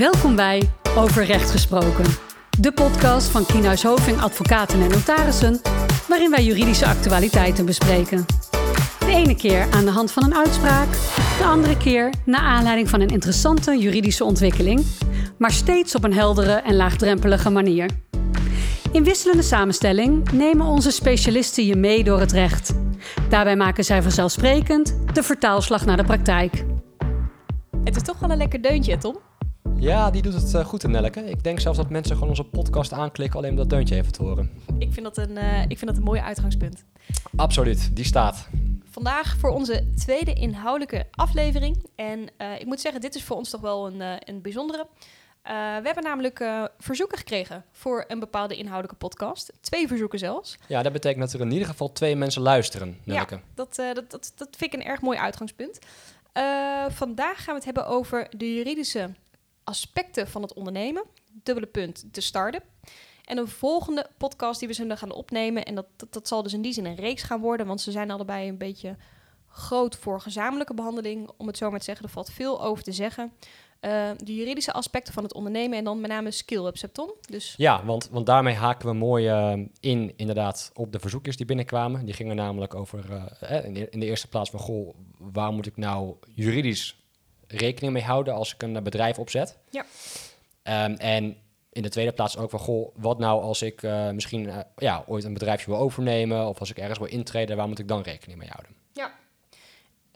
Welkom bij Over Recht Gesproken. De podcast van Kienhuis Hoving Advocaten en Notarissen, waarin wij juridische actualiteiten bespreken. De ene keer aan de hand van een uitspraak, de andere keer naar aanleiding van een interessante juridische ontwikkeling, maar steeds op een heldere en laagdrempelige manier. In wisselende samenstelling nemen onze specialisten je mee door het recht. Daarbij maken zij vanzelfsprekend de vertaalslag naar de praktijk. Het is toch wel een lekker deuntje, Tom? Ja, die doet het uh, goed in Nelke. Ik denk zelfs dat mensen gewoon onze podcast aanklikken alleen om dat deuntje even te horen. Ik vind dat een, uh, ik vind dat een mooi uitgangspunt. Absoluut, die staat. Vandaag voor onze tweede inhoudelijke aflevering. En uh, ik moet zeggen, dit is voor ons toch wel een, een bijzondere. we hebben namelijk verzoeken gekregen voor een bepaalde inhoudelijke podcast. Twee verzoeken zelfs. Ja, dat betekent dat er in ieder geval twee mensen luisteren, Nelke. Ja, dat, dat, dat, dat vind ik een erg mooi uitgangspunt. vandaag gaan we het hebben over de juridische aspecten van het ondernemen. Dubbele punt, de start-up. En een volgende podcast die we zullen gaan opnemen. En dat, dat, zal dus in die zin een reeks gaan worden. Want ze zijn allebei een beetje groot voor gezamenlijke behandeling. Om het zo maar te zeggen, er valt veel over te zeggen. Uh, de juridische aspecten van het ondernemen en dan met name skill-up, Septon. Dus... Ja, want, want daarmee haken we mooi uh, in inderdaad op de verzoekjes die binnenkwamen. Die gingen namelijk over, uh, in, de, in, de, eerste plaats van, goh, waar moet ik nou juridisch rekening mee houden als ik een bedrijf opzet. Ja. Um, en in de tweede plaats ook van, goh, wat nou als ik uh, misschien uh, ja, ooit een bedrijfje wil overnemen of als ik ergens wil intreden, waar moet ik dan rekening mee houden? Ja.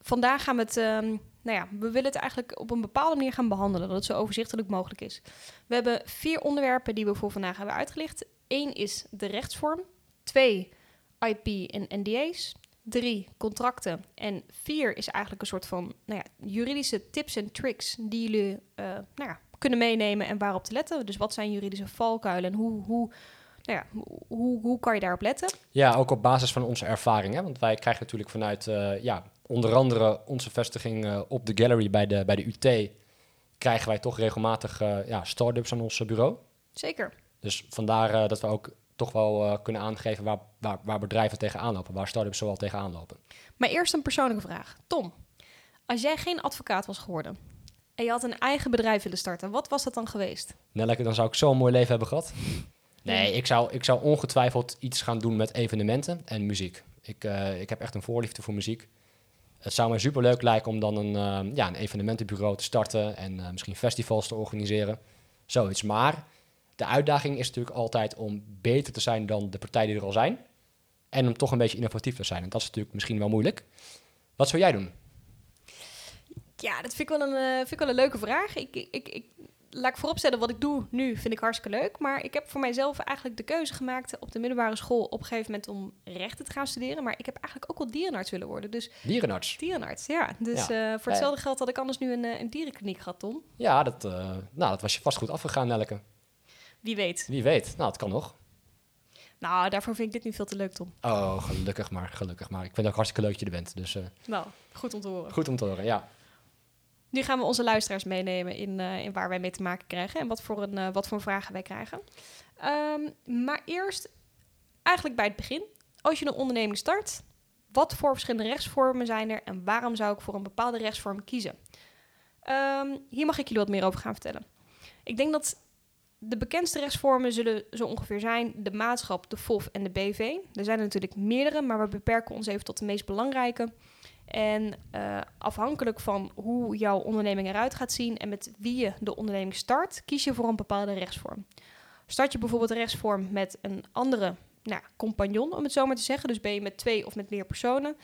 Vandaag gaan we het, um, nou ja, we willen het eigenlijk op een bepaalde manier gaan behandelen, dat het zo overzichtelijk mogelijk is. We hebben vier onderwerpen die we voor vandaag hebben uitgelicht. Eén is de rechtsvorm. Twee, IP en NDA's. Drie, contracten. En vier is eigenlijk een soort van nou ja, juridische tips en tricks die jullie uh, nou ja, kunnen meenemen en waarop te letten. Dus wat zijn juridische valkuilen en hoe, hoe, nou ja, hoe, hoe kan je daarop letten? Ja, ook op basis van onze ervaring. Hè? Want wij krijgen natuurlijk vanuit uh, ja, onder andere onze vestiging uh, op de gallery bij de, bij de UT... krijgen wij toch regelmatig ja, start-ups aan ons bureau. Zeker. Dus vandaar dat we ook toch wel uh, kunnen aangeven waar, waar, waar bedrijven tegenaan lopen, waar start-ups zoal tegenaan lopen. Maar eerst een persoonlijke vraag. Tom, als jij geen advocaat was geworden en je had een eigen bedrijf willen starten, wat was dat dan geweest? Nou, dan zou ik zo'n mooi leven hebben gehad. Nee, ik zou, ik zou ongetwijfeld iets gaan doen met evenementen en muziek. Ik, uh, ik heb echt een voorliefde voor muziek. Het zou mij superleuk lijken om dan een, uh, ja, een evenementenbureau te starten en misschien festivals te organiseren. Zoiets. Maar de uitdaging is natuurlijk altijd om beter te zijn dan de partijen die er al zijn. En om toch een beetje innovatief te zijn. En dat is natuurlijk misschien wel moeilijk. Wat zou jij doen? Ja, dat vind ik wel een, uh, vind ik wel een leuke vraag. Ik, ik, ik, laat ik vooropstellen, wat ik doe nu vind ik hartstikke leuk. Maar ik heb voor mijzelf eigenlijk de keuze gemaakt op de middelbare school op een gegeven moment om rechten te gaan studeren. Maar ik heb eigenlijk ook wel dierenarts willen worden. Dus dierenarts? Dierenarts, ja. Dus ja. Uh, voor hetzelfde geld had ik anders nu een, een dierenkliniek gehad, Tom. Ja, dat, uh, nou, dat was je vast goed afgegaan, Nelke. Wie weet. Wie weet. Nou, het kan nog. Nou, daarvoor vind ik dit nu veel te leuk, Tom. Oh, gelukkig maar, gelukkig maar. Ik vind het ook hartstikke leuk dat je er bent. Dus, uh, nou, goed om te horen. Goed om te horen, ja. Nu gaan we onze luisteraars meenemen in, uh, in waar wij mee te maken krijgen en wat voor, een, uh, wat voor vragen wij krijgen. Um, maar eerst, eigenlijk bij het begin. Als je een onderneming start, wat voor verschillende rechtsvormen zijn er en waarom zou ik voor een bepaalde rechtsvorm kiezen? Um, hier mag ik jullie wat meer over gaan vertellen. Ik denk dat de bekendste rechtsvormen zullen zo ongeveer zijn de maatschap, de FOF en de BV. Er zijn er natuurlijk meerdere, maar we beperken ons even tot de meest belangrijke. En uh, afhankelijk van hoe jouw onderneming eruit gaat zien en met wie je de onderneming start, kies je voor een bepaalde rechtsvorm. Start je bijvoorbeeld rechtsvorm met een andere nou, compagnon, om het zo maar te zeggen, dus ben je met twee of met meer personen,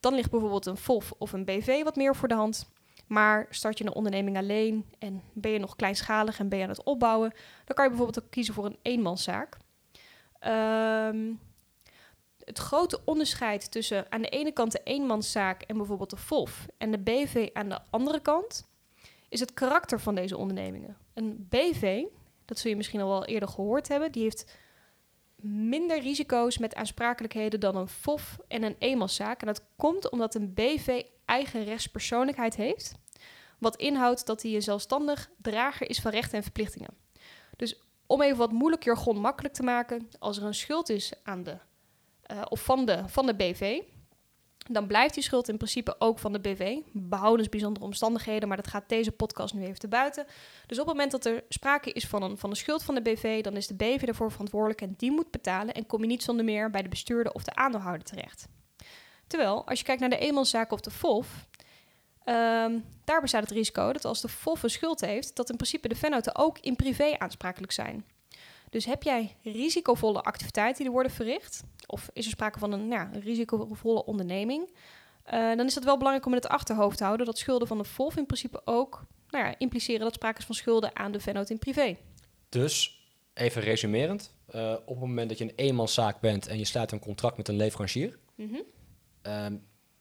dan ligt bijvoorbeeld een FOF of een BV wat meer voor de hand. Maar start je een onderneming alleen en ben je nog kleinschalig en ben je aan het opbouwen, dan kan je bijvoorbeeld ook kiezen voor een eenmanszaak. Um, het grote onderscheid tussen aan de ene kant de eenmanszaak en bijvoorbeeld de FOF en de BV aan de andere kant is het karakter van deze ondernemingen. Een BV, dat zul je misschien al wel eerder gehoord hebben, die heeft minder risico's met aansprakelijkheden dan een FOF en een eenmanszaak. En dat komt omdat een BV eigen rechtspersoonlijkheid heeft, wat inhoudt dat hij een zelfstandig drager is van rechten en verplichtingen. Dus om even wat moeilijk jargon makkelijk te maken, als er een schuld is aan de, uh, of van de, van de BV, dan blijft die schuld in principe ook van de BV. Behoudens bijzondere omstandigheden, maar dat gaat deze podcast nu even te buiten. Dus op het moment dat er sprake is van een, van een schuld van de BV, dan is de BV daarvoor verantwoordelijk en die moet betalen. En kom je niet zonder meer bij de bestuurder of de aandeelhouder terecht. Terwijl, als je kijkt naar de eenmanszaak of de FOF, ehm, daar bestaat het risico dat als de FOF een schuld heeft, dat in principe de vennoten ook in privé aansprakelijk zijn. Dus heb jij risicovolle activiteiten die er worden verricht, of is er sprake van een, ja, een risicovolle onderneming, eh, dan is het wel belangrijk om in het achterhoofd te houden dat schulden van de FOF in principe ook nou ja, impliceren dat sprake is van schulden aan de vennoot in privé. Dus, even resumerend, eh, op het moment dat je een eenmanszaak bent en je sluit een contract met een leverancier, Mhm. Ehm,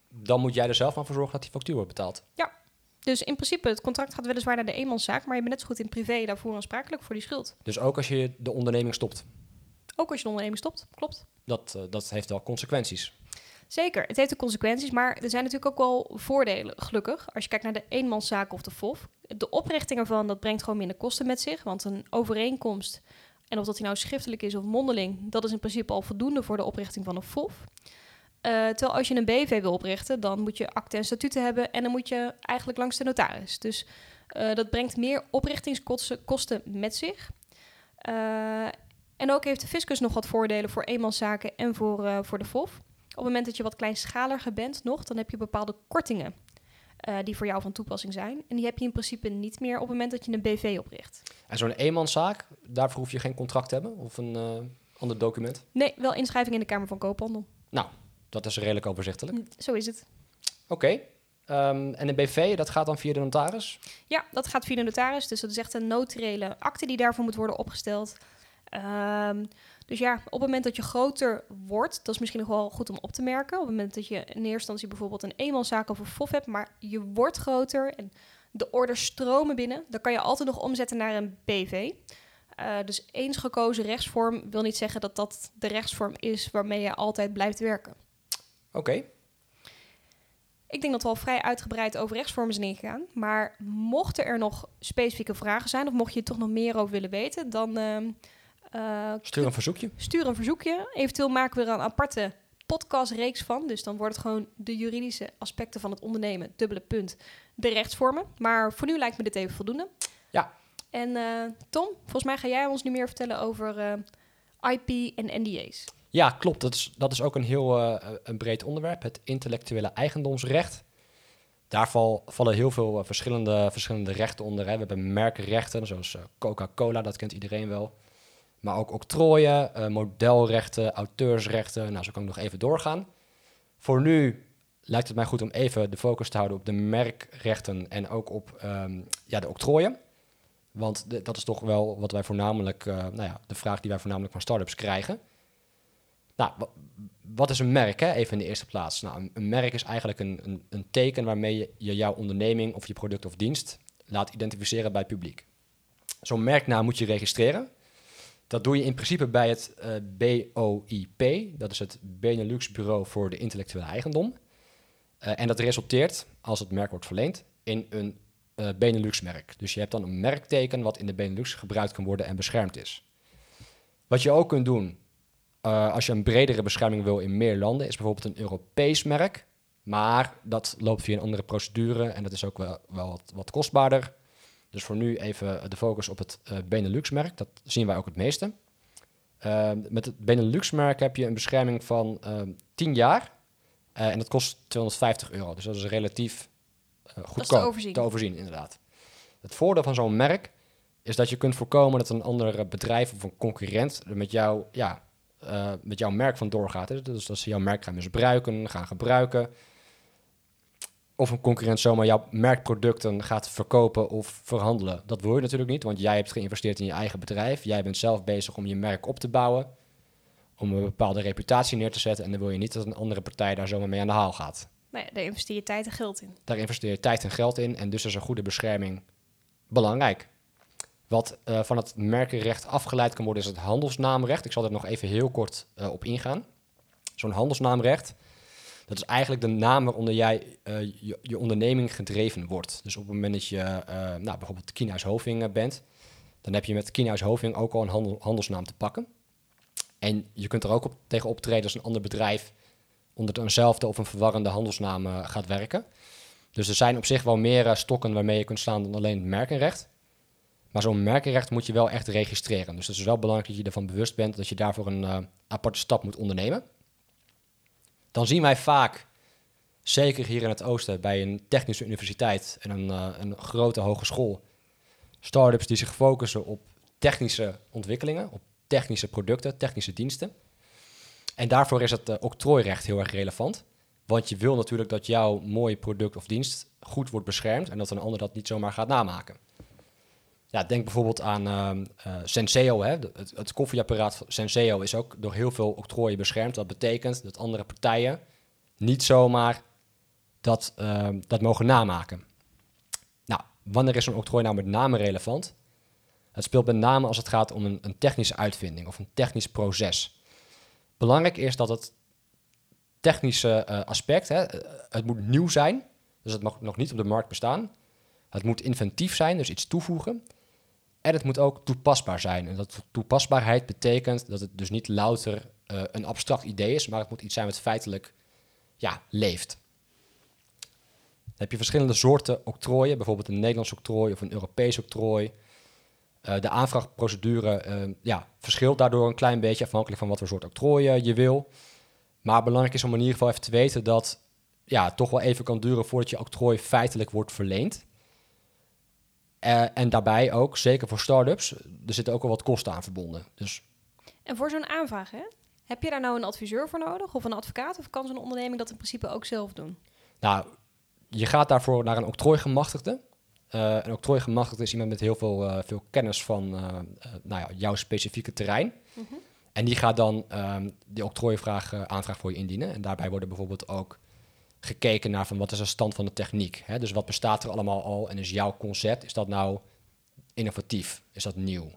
dan moet jij er zelf aan voor zorgen dat die factuur wordt betaald. Dus in principe, het contract gaat weliswaar naar de eenmanszaak, maar je bent net zo goed in privé daarvoor aansprakelijk voor die schuld. Dus ook als je de onderneming stopt, Ook als je een onderneming stopt, klopt. dat, eh, dat heeft wel consequenties. Zeker, het heeft de consequenties, maar er zijn natuurlijk ook wel voordelen, gelukkig. Als je kijkt naar de eenmanszaak of de FOF. De oprichting ervan, dat brengt gewoon minder kosten met zich. Want een overeenkomst, en of dat die nou schriftelijk is of mondeling... dat is in principe al voldoende voor de oprichting van een FOF. Eh, terwijl als je een BV wil oprichten, dan moet je akte en statuten hebben... en dan moet je eigenlijk langs de notaris. Dus eh, dat brengt meer oprichtingskosten kosten met zich. Eh, en ook heeft de fiscus nog wat voordelen voor eenmanszaken en voor, voor de FOF. Op het moment dat je wat kleinschaliger bent nog, dan heb je bepaalde kortingen die voor jou van toepassing zijn. En die heb je in principe niet meer op het moment dat je een BV opricht. En zo'n eenmanszaak, daarvoor hoef je geen contract te hebben of een ander document. Nee, wel inschrijving in de Kamer van Koophandel. Dat is redelijk overzichtelijk. Zo is het. Oké. Ehm, en een BV, dat gaat dan via de notaris? Ja, dat gaat via de notaris. Dus dat is echt een notariële akte die daarvoor moet worden opgesteld. Ehm, dus ja, op het moment dat je groter wordt, dat is misschien nog wel goed om op te merken. Op het moment dat je in eerste instantie bijvoorbeeld een eenmanszaak of een FOF hebt, maar je wordt groter en de orders stromen binnen, dan kan je altijd nog omzetten naar een BV. Eh, dus eens gekozen rechtsvorm wil niet zeggen dat dat de rechtsvorm is waarmee je altijd blijft werken. Oké. Ik denk dat we al vrij uitgebreid over rechtsvormen zijn ingegaan. Maar mochten er nog specifieke vragen zijn, of mocht je er toch nog meer over willen weten, dan ehm, eh, Stuur een verzoekje. stuur een verzoekje. Eventueel maken we er een aparte podcastreeks van. Dus dan wordt het gewoon de juridische aspecten van het ondernemen, dubbele punt, de rechtsvormen. Maar voor nu lijkt me dit even voldoende. Ja. En eh, Tom, volgens mij ga jij ons nu meer vertellen over eh, IP en NDA's. Ja, klopt. Dat is, dat is ook een heel eh, een breed onderwerp. Het intellectuele eigendomsrecht. Daar val- vallen heel veel eh, verschillende, verschillende rechten onder. Hè. We hebben merkenrechten, zoals eh, Coca-Cola, dat kent iedereen wel. Maar ook octrooien, eh, modelrechten, auteursrechten. Nou, zo kan ik nog even doorgaan. Voor nu lijkt het mij goed om even de focus te houden op de merkrechten en ook op ehm, ja, de octrooien. Want dat is toch wel wat wij voornamelijk, eh, nou ja, de vraag die wij voornamelijk van startups krijgen. Nou, wa- wat is een merk? Hè? Even in de eerste plaats. Nou, een, merk is eigenlijk een, een, een teken waarmee je, je jouw onderneming of je product of dienst laat identificeren bij het publiek. Zo'n merknaam moet je registreren. Dat doe je in principe bij het eh, BOIP, dat is het Benelux Bureau voor de Intellectuele Eigendom. Eh, en dat resulteert, als het merk wordt verleend, in een eh, Benelux-merk. Dus je hebt dan een merkteken wat in de Benelux gebruikt kan worden en beschermd is. Wat je ook kunt doen, eh, als je een bredere bescherming wil in meer landen, is bijvoorbeeld een Europees merk. Maar dat loopt via een andere procedure en dat is ook wel, wel wat, wat kostbaarder. Dus voor nu even de focus op het eh, Benelux-merk. Dat zien wij ook het meeste. Eh, met het Benelux-merk heb je een bescherming van eh 10 jaar. Eh, en dat kost 250 euro. Dus dat is relatief goedkoop. overzien. Te overzien, inderdaad. Het voordeel van zo'n merk is dat je kunt voorkomen dat een ander bedrijf of een concurrent met, jou, ja, eh, met jouw merk van doorgaat. Hè. Dus dat ze jouw merk gaan misbruiken, gaan gebruiken. Of een concurrent zomaar jouw merkproducten gaat verkopen of verhandelen. Dat wil je natuurlijk niet, want jij hebt geïnvesteerd in je eigen bedrijf. Jij bent zelf bezig om je merk op te bouwen, om een bepaalde reputatie neer te zetten. En dan wil je niet dat een andere partij daar zomaar mee aan de haal gaat. Nou ja, daar investeer je tijd en geld in. Daar investeer je tijd en geld in en dus is een goede bescherming belangrijk. Wat eh, van het merkenrecht afgeleid kan worden is het handelsnaamrecht. Ik zal er nog even heel kort eh, op ingaan. Zo'n handelsnaamrecht, dat is eigenlijk de naam waaronder jij eh, je, onderneming gedreven wordt. Dus op het moment dat je nou, bijvoorbeeld Kienhuis Hoving bent, dan heb je met Kienhuis Hoving ook al een handel- handelsnaam te pakken. En je kunt er ook op, tegen optreden als een ander bedrijf onder eenzelfde of een verwarrende handelsnaam gaat werken. Dus er zijn op zich wel meer stokken waarmee je kunt slaan dan alleen het merkenrecht. Maar zo'n merkenrecht moet je wel echt registreren. Dus het is wel belangrijk dat je ervan bewust bent dat je daarvoor een eh, aparte stap moet ondernemen. Dan zien wij vaak, zeker hier in het oosten, bij een technische universiteit en een, eh, een grote hogeschool, start-ups die zich focussen op technische ontwikkelingen, op technische producten, technische diensten. En daarvoor is het uh, octrooirecht heel erg relevant. Want je wil natuurlijk dat jouw mooie product of dienst goed wordt beschermd en dat een ander dat niet zomaar gaat namaken. Ja, denk bijvoorbeeld aan uh, Senseo. Hè? Het, het, koffieapparaat Senseo is ook door heel veel octrooien beschermd. Dat betekent dat andere partijen niet zomaar dat, uh, dat mogen namaken. Nou, wanneer is een octrooi nou met name relevant? Het speelt met name als het gaat om een, een technische uitvinding of een technisch proces. Belangrijk is dat het technische uh, aspect, hè, het moet nieuw zijn, dus het mag nog niet op de markt bestaan. Het moet inventief zijn, dus iets toevoegen. En het moet ook toepasbaar zijn. En dat toepasbaarheid betekent dat het dus niet louter uh, een abstract idee is, maar het moet iets zijn wat feitelijk ja, leeft. Dan heb je verschillende soorten octrooien, bijvoorbeeld een Nederlands octrooi of een Europees octrooi. Uh, de aanvraagprocedure uh, ja, verschilt daardoor een klein beetje afhankelijk van wat voor soort octrooien je wil. Maar belangrijk is om in ieder geval even te weten dat ja, het toch wel even kan duren voordat je octrooi feitelijk wordt verleend. Uh, en daarbij ook, zeker voor start-ups, er zitten ook al wat kosten aan verbonden. Dus... En voor zo'n aanvraag, hè? heb je daar nou een adviseur voor nodig of een advocaat? Of kan zo'n onderneming dat in principe ook zelf doen? Nou, je gaat daarvoor naar een octrooigemachtigde. Uh, een octrooigemachtigde is iemand met heel veel, uh, veel kennis van nou ja, jouw specifieke terrein. Mm -hmm. En die gaat dan um, die octrooivraag aanvraag voor je indienen. En daarbij worden bijvoorbeeld ook gekeken naar van wat is de stand van de techniek. Hè? Dus wat bestaat er allemaal al en is jouw concept, is dat nou innovatief? Is dat nieuw?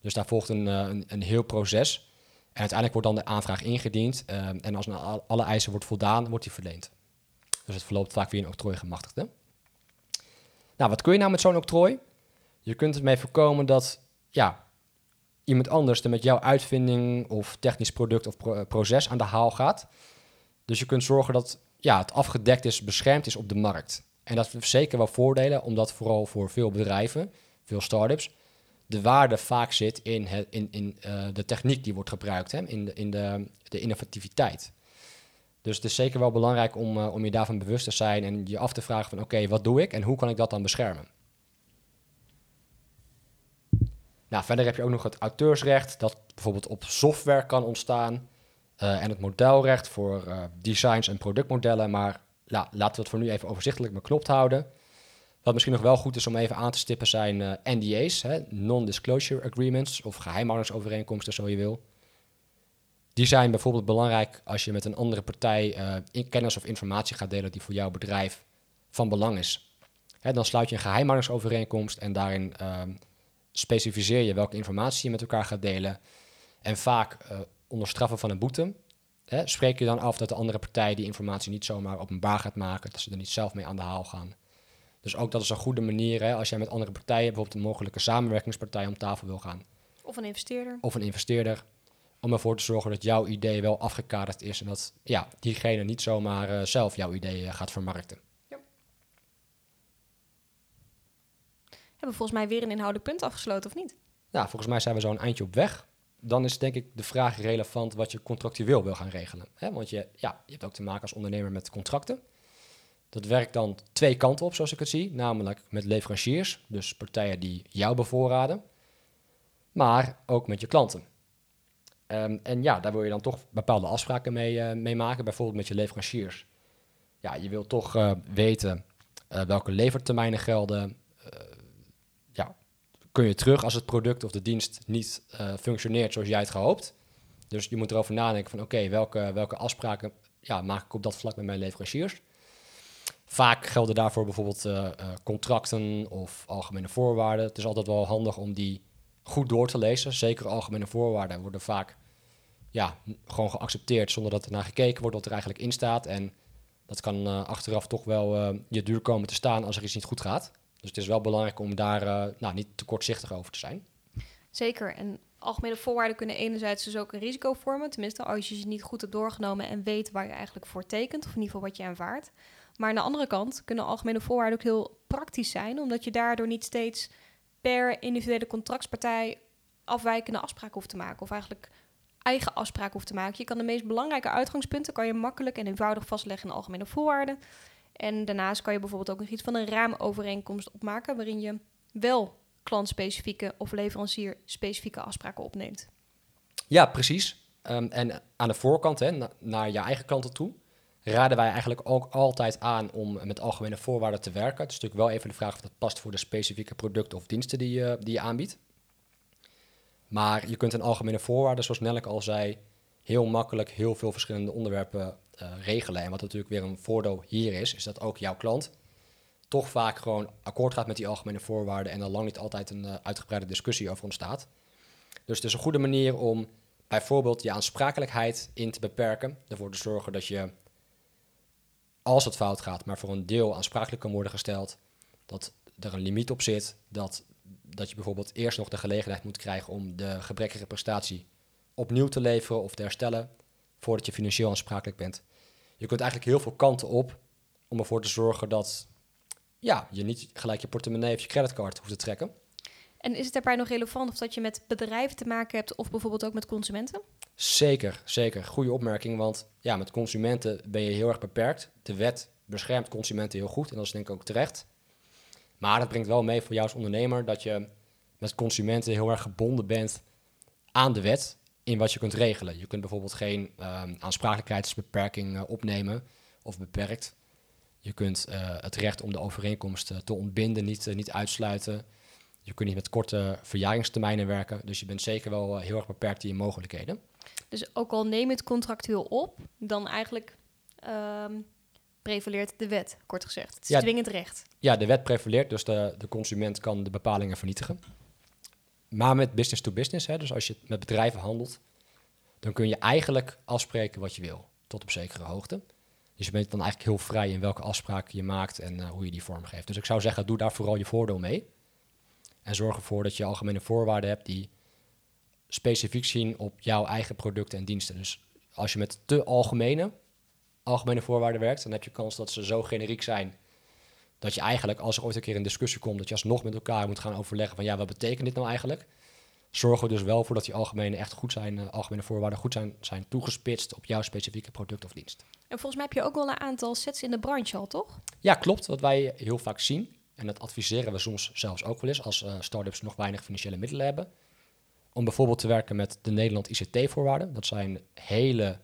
Dus daar volgt een, een, een heel proces. En uiteindelijk wordt dan de aanvraag ingediend. Uh, en als alle eisen wordt voldaan, wordt die verleend. Dus het verloopt vaak via een octrooigemachtigde. Nou, wat kun je nou met zo'n octrooi? Je kunt ermee voorkomen dat ja, iemand anders er met jouw uitvinding of technisch product of pro proces aan de haal gaat. Dus je kunt zorgen dat ja, het afgedekt is, beschermd is op de markt. En dat heeft zeker wel voordelen, omdat vooral voor veel bedrijven, veel start-ups, de waarde vaak zit in, het, in, in uh, de techniek die wordt gebruikt, hè, in, de, in de, de innovativiteit. Dus het is zeker wel belangrijk om, uh, om je daarvan bewust te zijn en je af te vragen van oké, wat doe ik en hoe kan ik dat dan beschermen? Nou, verder heb je ook nog het auteursrecht, dat bijvoorbeeld op software kan ontstaan. Uh, en het modelrecht voor uh, designs en productmodellen. Maar la, laten we het voor nu even overzichtelijk beknopt houden. Wat misschien nog wel goed is om even aan te stippen zijn uh, NDA's, non-disclosure agreements of geheimhoudingsovereenkomsten, zo je wil. Die zijn bijvoorbeeld belangrijk als je met een andere partij in kennis of informatie gaat delen die voor jouw bedrijf van belang is. Hè, dan sluit je een geheimhoudingsovereenkomst en daarin specificeer je welke informatie je met elkaar gaat delen. En vaak onder straffen van een boete, hè, spreek je dan af dat de andere partij die informatie niet zomaar openbaar gaat maken, dat ze er niet zelf mee aan de haal gaan. Dus ook dat is een goede manier hè, als jij met andere partijen, bijvoorbeeld een mogelijke samenwerkingspartij, om tafel wil gaan. Of een investeerder. Of een investeerder. Om ervoor te zorgen dat jouw idee wel afgekaderd is en dat ja, diegene niet zomaar uh, zelf jouw idee uh, gaat vermarkten. Ja. Hebben we volgens mij weer een inhoudelijk punt afgesloten, of niet? Ja, volgens mij zijn we zo een eindje op weg dan is denk ik de vraag relevant wat je contractueel wil gaan regelen. Hè? Want je, ja, je hebt ook te maken als ondernemer met contracten. Dat werkt dan twee kanten op, zoals ik het zie. Namelijk met leveranciers, dus partijen die jou bevoorraden. Maar ook met je klanten. Um, en ja, daar wil je dan toch bepaalde afspraken mee, uh, mee maken. Bijvoorbeeld met je leveranciers. Ja, je wilt toch uh, weten uh, welke levertermijnen gelden kun je terug als het product of de dienst niet uh, functioneert zoals jij het gehoopt. Dus je moet erover nadenken van oké, welke, welke afspraken ja, maak ik op dat vlak met mijn leveranciers. Vaak gelden daarvoor bijvoorbeeld uh, uh, contracten of algemene voorwaarden. Het is altijd wel handig om die goed door te lezen. Zeker algemene voorwaarden worden vaak ja, gewoon geaccepteerd zonder dat er naar gekeken wordt wat er eigenlijk in staat. En dat kan achteraf toch wel je duur komen te staan als er iets niet goed gaat. Dus het is wel belangrijk om daar uh, nou, niet te kortzichtig over te zijn. Zeker. En algemene voorwaarden kunnen enerzijds dus ook een risico vormen. Tenminste, als je ze niet goed hebt doorgenomen en weet waar je eigenlijk voor tekent. Of in ieder geval wat je aanvaardt. Maar aan de andere kant kunnen algemene voorwaarden ook heel praktisch zijn. Omdat je daardoor niet steeds per individuele contractspartij afwijkende afspraken hoeft te maken. Of eigenlijk eigen afspraken hoeft te maken. Je kan de meest belangrijke uitgangspunten kan je makkelijk en eenvoudig vastleggen in algemene voorwaarden. En daarnaast kan je bijvoorbeeld ook nog iets van een raamovereenkomst opmaken waarin je wel klantspecifieke of leverancier-specifieke afspraken opneemt. Ja, precies. Ehm, en aan de voorkant, hè, naar je eigen klanten toe, raden wij eigenlijk ook altijd aan om met algemene voorwaarden te werken. Het is natuurlijk wel even de vraag of dat past voor de specifieke producten of diensten die je, die je aanbiedt. Maar je kunt een algemene voorwaarden, zoals Nelleke al zei, heel makkelijk heel veel verschillende onderwerpen regelen. En wat natuurlijk weer een voordeel hier is, is dat ook jouw klant toch vaak gewoon akkoord gaat met die algemene voorwaarden en er lang niet altijd een uh, uitgebreide discussie over ontstaat. Dus het is een goede manier om bijvoorbeeld je aansprakelijkheid in te beperken. Ervoor te zorgen dat je, als het fout gaat, maar voor een deel aansprakelijk kan worden gesteld. Dat er een limiet op zit. Dat, dat je bijvoorbeeld eerst nog de gelegenheid moet krijgen om de gebrekkige prestatie opnieuw te leveren of te herstellen. Voordat je financieel aansprakelijk bent. Je kunt eigenlijk heel veel kanten op om ervoor te zorgen dat ja, je niet gelijk je portemonnee of je creditcard hoeft te trekken. En is het daarbij nog relevant of dat je met bedrijven te maken hebt of bijvoorbeeld ook met consumenten? Zeker, zeker. Goede opmerking, want ja, met consumenten ben je heel erg beperkt. De wet beschermt consumenten heel goed en dat is denk ik ook terecht. Maar dat brengt wel mee voor jou als ondernemer dat je met consumenten heel erg gebonden bent aan de wet in wat je kunt regelen. Je kunt bijvoorbeeld geen uh, aansprakelijkheidsbeperking uh, opnemen of beperkt. Je kunt uh, het recht om de overeenkomst te ontbinden niet, niet uitsluiten. Je kunt niet met korte verjaringstermijnen werken. Dus je bent zeker wel heel erg beperkt in je mogelijkheden. Dus ook al neem je het contractueel op, dan eigenlijk um, prevaleert de wet, kort gezegd. Het is ja, dwingend recht. Ja, de wet prevaleert, dus de, de consument kan de bepalingen vernietigen. Maar met business to business, hè, dus als je met bedrijven handelt, dan kun je eigenlijk afspreken wat je wil, tot op zekere hoogte. Dus je bent dan eigenlijk heel vrij in welke afspraken je maakt en uh, hoe je die vormgeeft. Dus ik zou zeggen, doe daar vooral je voordeel mee. En zorg ervoor dat je algemene voorwaarden hebt die specifiek zien op jouw eigen producten en diensten. Dus als je met te algemene, algemene voorwaarden werkt, dan heb je kans dat ze zo generiek zijn dat je eigenlijk, als er ooit een keer een discussie komt, dat je alsnog met elkaar moet gaan overleggen van ja, wat betekent dit nou eigenlijk? Zorgen we dus wel voor dat die algemene echt goed zijn, uh, algemene voorwaarden goed zijn, zijn toegespitst op jouw specifieke product of dienst. En volgens mij heb je ook wel een aantal sets in de branche al, toch? Ja, klopt. Wat wij heel vaak zien, en dat adviseren we soms zelfs ook wel eens als uh, start-ups nog weinig financiële middelen hebben, om bijvoorbeeld te werken met de Nederland ICT-voorwaarden. Dat zijn hele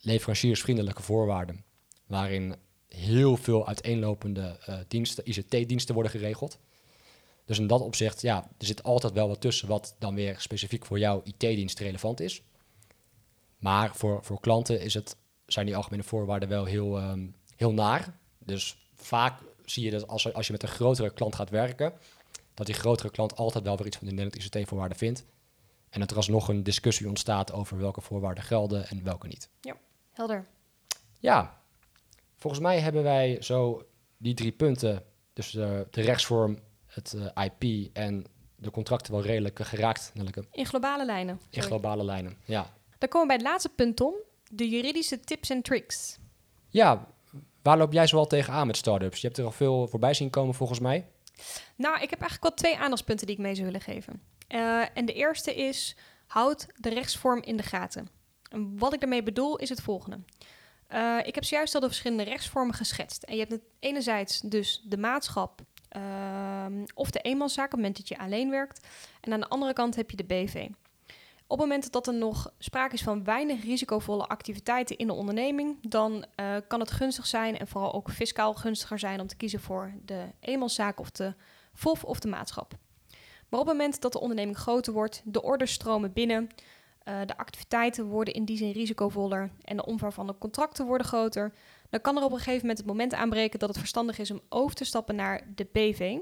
leveranciersvriendelijke voorwaarden, waarin heel veel uiteenlopende uh, diensten, ICT-diensten worden geregeld. Dus in dat opzicht, ja, er zit altijd wel wat tussen wat dan weer specifiek voor jouw IT-dienst relevant is. Maar voor, voor klanten is het, zijn die algemene voorwaarden wel heel, um, heel naar. Dus vaak zie je dat als, als je met een grotere klant gaat werken, dat die grotere klant altijd wel weer iets van de Nederlandse ICT-voorwaarden vindt. En dat er alsnog een discussie ontstaat over welke voorwaarden gelden en welke niet. Ja, helder. Ja, volgens mij hebben wij zo die drie punten, dus de, de rechtsvorm, het eh, IP en de contracten wel redelijk geraakt. Nelke. In globale lijnen. In globale lijnen, ja. Dan komen we bij het laatste punt, Tom. De juridische tips en tricks. Ja, waar loop jij zoal tegenaan met startups? Je hebt er al veel voorbij zien komen volgens mij. Nou, ik heb eigenlijk wel twee aandachtspunten die ik mee zou willen geven. Uh, en de eerste is, houd de rechtsvorm in de gaten. En wat ik daarmee bedoel is het volgende. Uh, ik heb zojuist al de verschillende rechtsvormen geschetst. En je hebt enerzijds dus de maatschap uh, of de eenmanszaak op het moment dat je alleen werkt. En aan de andere kant heb je de BV. Op het moment dat er nog sprake is van weinig risicovolle activiteiten in de onderneming, dan uh, kan het gunstig zijn en vooral ook fiscaal gunstiger zijn om te kiezen voor de eenmanszaak of de FOF of de maatschap. Maar op het moment dat de onderneming groter wordt, de orders stromen binnen, uh, de activiteiten worden in die zin risicovoller en de omvang van de contracten worden groter, dan kan er op een gegeven moment het moment aanbreken dat het verstandig is om over te stappen naar de BV.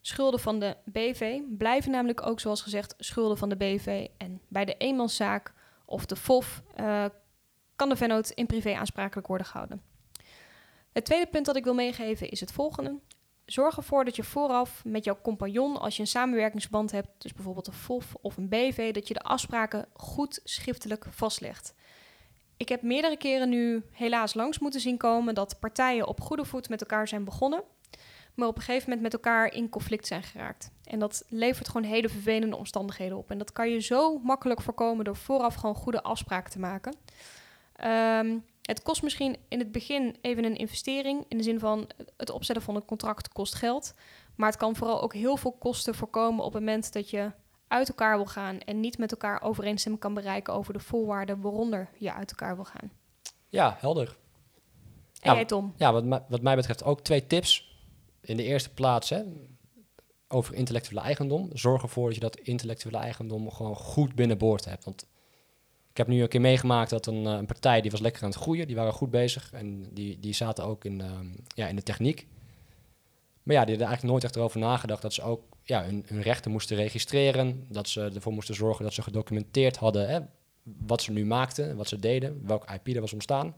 Schulden van de BV blijven namelijk ook, zoals gezegd, schulden van de BV. En bij de eenmanszaak of de FOF uh, kan de vennoot in privé aansprakelijk worden gehouden. Het tweede punt dat ik wil meegeven is het volgende. Zorg ervoor dat je vooraf met jouw compagnon, als je een samenwerkingsband hebt, dus bijvoorbeeld een FOF of een BV, dat je de afspraken goed schriftelijk vastlegt. Ik heb meerdere keren nu helaas langs moeten zien komen dat partijen op goede voet met elkaar zijn begonnen, maar op een gegeven moment met elkaar in conflict zijn geraakt. En dat levert gewoon hele vervelende omstandigheden op. En dat kan je zo makkelijk voorkomen door vooraf gewoon goede afspraken te maken. Ehm, het kost misschien in het begin even een investering, in de zin van het opzetten van een contract kost geld. Maar het kan vooral ook heel veel kosten voorkomen op het moment dat je uit elkaar wil gaan en niet met elkaar overeenstemming kan bereiken over de voorwaarden waaronder je uit elkaar wil gaan. Ja, helder. En Ja, jij Tom? Ja, wat, mij- wat mij betreft ook twee tips. In de eerste plaats hè, over intellectuele eigendom. Zorg ervoor dat je dat intellectuele eigendom gewoon goed binnenboord hebt. Want ik heb nu een keer meegemaakt dat een, eh, een partij die was lekker aan het groeien. Die waren goed bezig en die, die zaten ook in, ehm, ja, in de techniek. Maar ja, die hadden eigenlijk nooit echt erover nagedacht dat ze ook ja, hun, rechten moesten registreren. Dat ze ervoor moesten zorgen dat ze gedocumenteerd hadden hè, wat ze nu maakten, wat ze deden, welk IP er was ontstaan.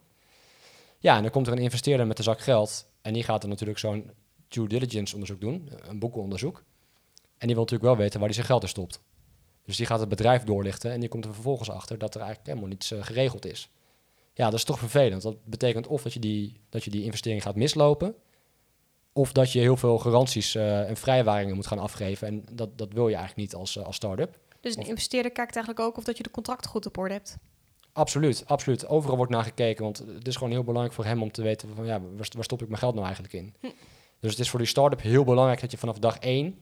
Ja, en dan komt er een investeerder met een zak geld. En die gaat dan natuurlijk zo'n due diligence onderzoek doen, een boekenonderzoek. En die wil natuurlijk wel weten waar hij zijn geld in stopt. Dus die gaat het bedrijf doorlichten en die komt er vervolgens achter dat er eigenlijk helemaal niets eh, geregeld is. Ja, dat is toch vervelend. Dat betekent of dat je die, dat je die investering gaat mislopen, of dat je heel veel garanties eh, en vrijwaringen moet gaan afgeven. En dat, dat wil je eigenlijk niet als, eh, als start-up. Dus een Of- investeerder kijkt eigenlijk ook of dat je de contracten goed op orde hebt. Absoluut, absoluut. Overal wordt naar gekeken, want het is gewoon heel belangrijk voor hem om te weten van ja, waar, waar stop ik mijn geld nou eigenlijk in. Hm. Dus het is voor die start-up heel belangrijk dat je vanaf dag één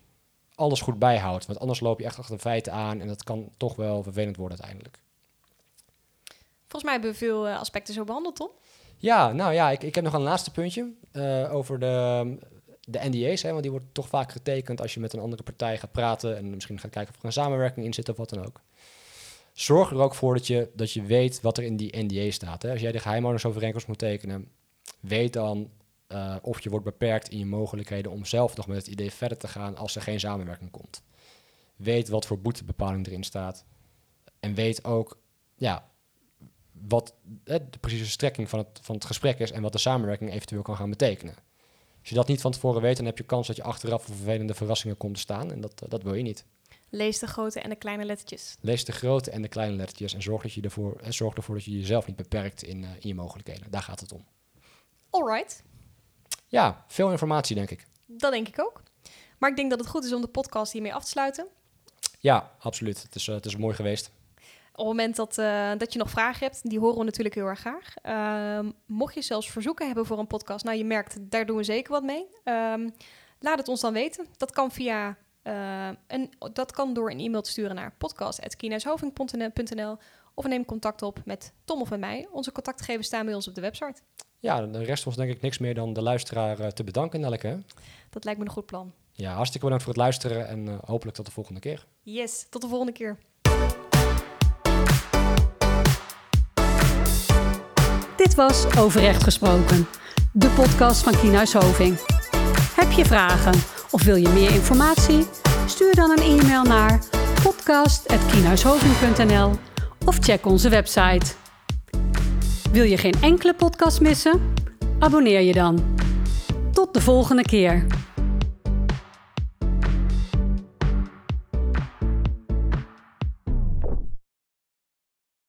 alles goed bijhoudt. Want anders loop je echt achter de feiten aan en dat kan toch wel vervelend worden uiteindelijk. Volgens mij hebben we veel eh, aspecten zo behandeld, Tom. Ja, nou ja, ik, ik heb nog een laatste puntje eh, over de, de NDA's. Hè, want die wordt toch vaak getekend als je met een andere partij gaat praten en misschien gaat kijken of er een samenwerking in zit of wat dan ook. Zorg er ook voor dat je, dat je weet wat er in die NDA staat. Hè. Als jij de geheimhoudingsovereenkomst moet tekenen, weet dan eh, of je wordt beperkt in je mogelijkheden om zelf nog met het idee verder te gaan als er geen samenwerking komt. Weet wat voor boetebepaling erin staat. En weet ook ja, wat eh, de precieze strekking van het, van het gesprek is en wat de samenwerking eventueel kan gaan betekenen. Als je dat niet van tevoren weet, dan heb je kans dat je achteraf voor vervelende verrassingen komt te staan. En dat, eh, dat wil je niet. Lees de grote en de kleine lettertjes. Lees de grote en de kleine lettertjes en zorg, dat je ervoor, eh, zorg ervoor dat je jezelf niet beperkt in, in je mogelijkheden. Daar gaat het om. Alright, Ja, veel informatie denk ik. dat denk ik ook. Maar ik denk dat het goed is om de podcast hiermee af te sluiten. Ja, absoluut. Het is, eh, het is mooi geweest. Op het moment dat, eh, dat je nog vragen hebt, die horen we natuurlijk heel erg graag. Ehm, mocht je zelfs verzoeken hebben voor een podcast, nou je merkt, daar doen we zeker wat mee. Ehm, laat het ons dan weten. Dat kan via eh, een, dat kan door een e-mail te sturen naar podcast.kienhuishoving.nl of neem contact op met Tom of met mij. Onze contactgegevens staan bij ons op de website. Ja, dan rest ons denk ik niks meer dan de luisteraar eh, te bedanken, Nelleke. hè? Dat lijkt me een goed plan. Ja, hartstikke bedankt voor het luisteren en eh, hopelijk tot de volgende keer. Yes, tot de volgende keer. Dit was Overrecht Gesproken, de podcast van Kienhuis Hoving. Heb je vragen of wil je meer informatie? Stuur dan een e-mail naar podcast.kienhuishoving.nl of check onze website. Wil je geen enkele podcast missen? Abonneer je dan. Tot de volgende keer.